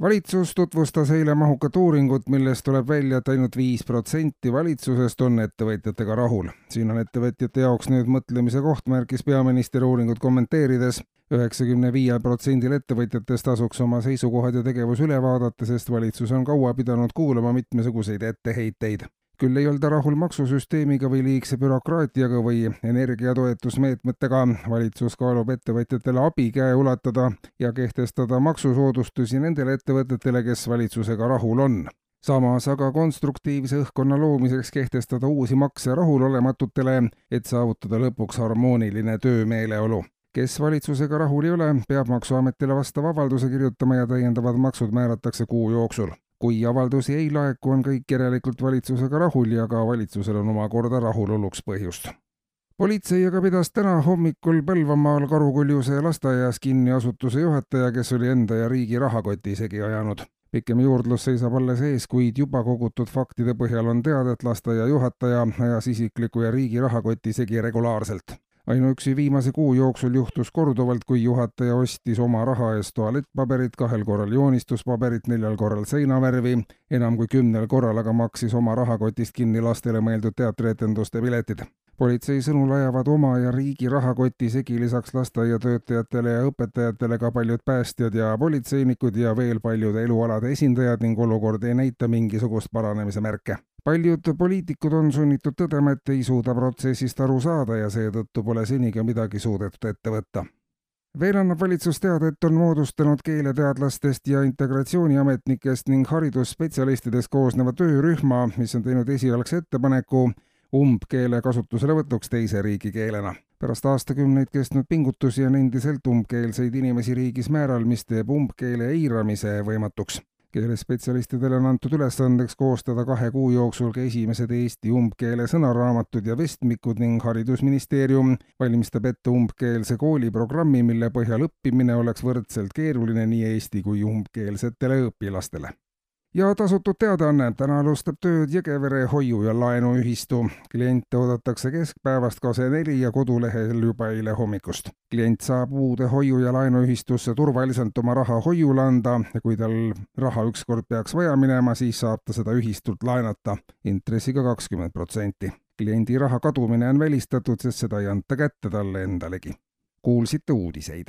valitsus tutvustas eile mahukat uuringut, millest tuleb välja, et ainult viis protsenti valitsusest on ettevõtjatega rahul. siin on ettevõtjate jaoks nüüd mõtlemise koht, märkis peaminister uuringut kommenteerides. üheksakümne viiel protsendil ettevõtjatest tasuks oma seisukohad ja tegevus üle vaadata, sest valitsus on kaua pidanud kuulama mitmesuguseid etteheiteid küll ei olda rahul maksusüsteemiga või liigse bürokraatiaga või energiatoetusmeetmetega. valitsus kaalub ettevõtjatele abikäe ulatada ja kehtestada maksusoodustusi nendele ettevõtetele, kes valitsusega rahul on samas aga konstruktiivse õhkkonna loomiseks kehtestada uusi makse rahulolematutele, et saavutada lõpuks harmooniline töömeeleolu. kes valitsusega rahul ei ole, peab Maksuametile vastava avalduse kirjutama ja täiendavad maksud määratakse kuu jooksul kui avaldusi ei laeku, on kõik järelikult valitsusega rahul ja ka valitsusel on omakorda rahuloluks põhjust. politsei aga pidas täna hommikul Põlvamaal Karukuljuse lasteaias kinni asutuse juhataja, kes oli enda ja riigi rahakoti segi ajanud. pikem juurdlus seisab alles ees, kuid juba kogutud faktide põhjal on teada, et lasteaia juhataja ajas isikliku ja riigi rahakoti segi regulaarselt ainuüksi viimase kuu jooksul juhtus korduvalt, kui juhataja ostis oma raha eest tualettpaberit, kahel korral joonistuspaberit, neljal korral seinavärvi, enam kui kümnel korral aga maksis oma rahakotist kinni lastele mõeldud teatrietenduste piletid. politsei sõnul ajavad oma ja riigi rahakoti segi lisaks lasteaiatöötajatele ja õpetajatele ka paljud päästjad ja politseinikud ja veel paljude elualade esindajad ning olukord ei näita mingisugust paranemise märke paljud poliitikud on sunnitud tõdema, et ei suuda protsessist aru saada ja seetõttu pole seni ka midagi suudetud ette võtta. veel annab valitsus teada, et on moodustanud keeleteadlastest ja integratsiooniametnikest ning haridusspetsialistidest koosneva töörühma, mis on teinud esialgse ettepaneku umbkeele kasutuselevõtuks teise riigikeelena. pärast aastakümneid kestnud pingutusi on endiselt umbkeelseid inimesi riigis määral, mis teeb umbkeele eiramise võimatuks keelespetsialistidele on antud ülesandeks koostada kahe kuu jooksul ka esimesed Eesti umbkeele sõnaraamatud ja vestmikud ning Haridusministeerium valmistab ette umbkeelse kooliprogrammi, mille põhjal õppimine oleks võrdselt keeruline nii eesti kui umbkeelsetele õpilastele ja tasutud teadaanne, täna alustab tööd Jõgevere hoiu- ja laenuühistu. kliente oodatakse keskpäevast kase neli ja kodulehel juba eile hommikust. klient saab uude hoiu- ja laenuühistusse turvaliselt oma raha hoiule anda ja kui tal raha ükskord peaks vaja minema, siis saab ta seda ühistult laenata intressiga kakskümmend protsenti. kliendi raha kadumine on välistatud, sest seda ei anta kätte talle endalegi. kuulsite uudiseid